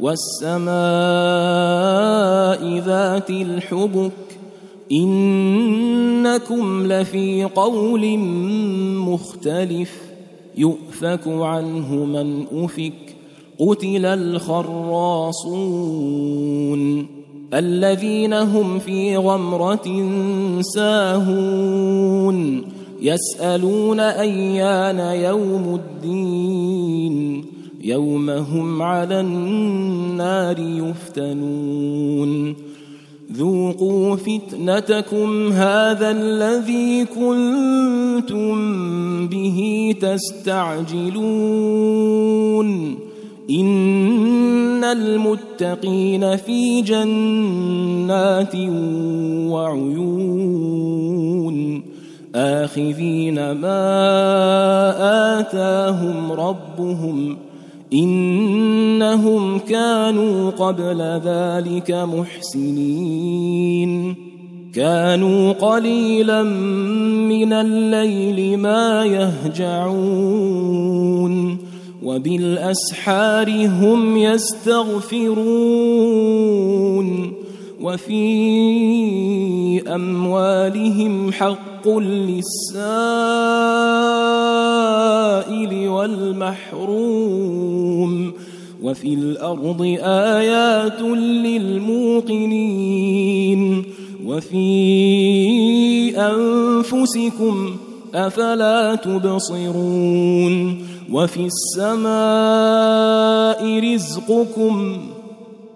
والسماء ذات الحبك إنكم لفي قول مختلف يؤفك عنه من أفك قتل الخراصون الذين هم في غمرة ساهون يسألون أيان يوم الدين يوم هم على النار يفتنون. ذوقوا فتنتكم هذا الذي كنتم به تستعجلون. إن المتقين في جنات وعيون. آخذين ما آتاهم ربهم إنهم كانوا قبل ذلك محسنين. كانوا قليلا من الليل ما يهجعون وبالأسحار هم يستغفرون. وفي أموالهم حق للسائل والمحروم وفي الأرض آيات للموقنين وفي أنفسكم أفلا تبصرون وفي السماء رزقكم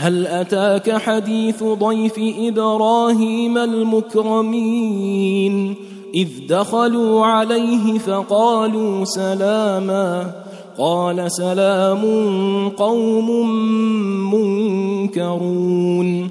هل أتاك حديث ضيف إبراهيم المكرمين؟ إذ دخلوا عليه فقالوا سلاما. قال سلام قوم منكرون.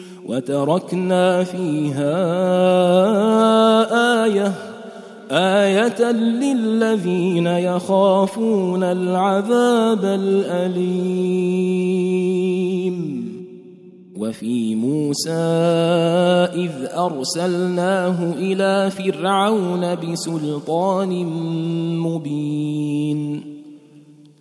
وتركنا فيها آية. آية للذين يخافون العذاب الأليم. وفي موسى إذ أرسلناه إلى فرعون بسلطان مبين.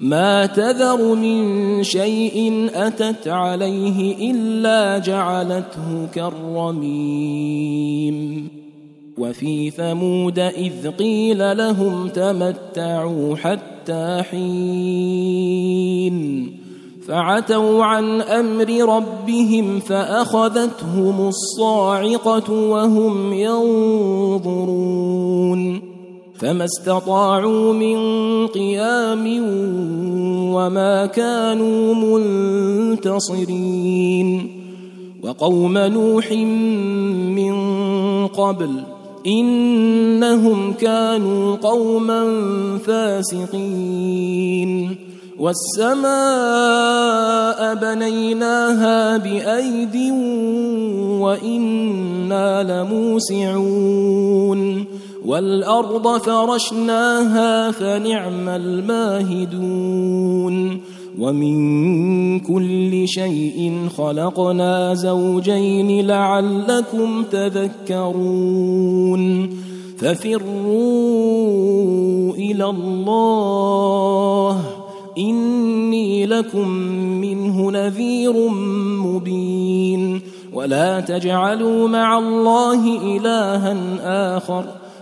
ما تذر من شيء أتت عليه إلا جعلته كالرميم. وفي ثمود إذ قيل لهم تمتعوا حتى حين. فعتوا عن أمر ربهم فأخذتهم الصاعقة وهم ينظرون. فما استطاعوا من قيام وما كانوا منتصرين. وقوم نوح من قبل إنهم كانوا قوما فاسقين. والسماء بنيناها بايد وإنا لموسعون. والأرض فرشناها فنعم الماهدون ومن كل شيء خلقنا زوجين لعلكم تذكرون ففروا إلى الله إني لكم منه نذير مبين ولا تجعلوا مع الله إلها آخر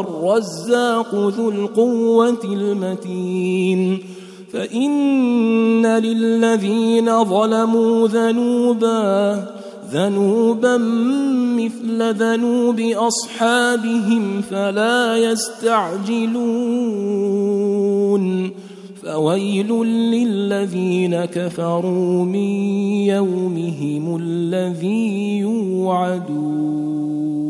الرزاق ذو القوة المتين. فإن للذين ظلموا ذنوبا ذنوبا مثل ذنوب أصحابهم فلا يستعجلون. فويل للذين كفروا من يومهم الذي يوعدون.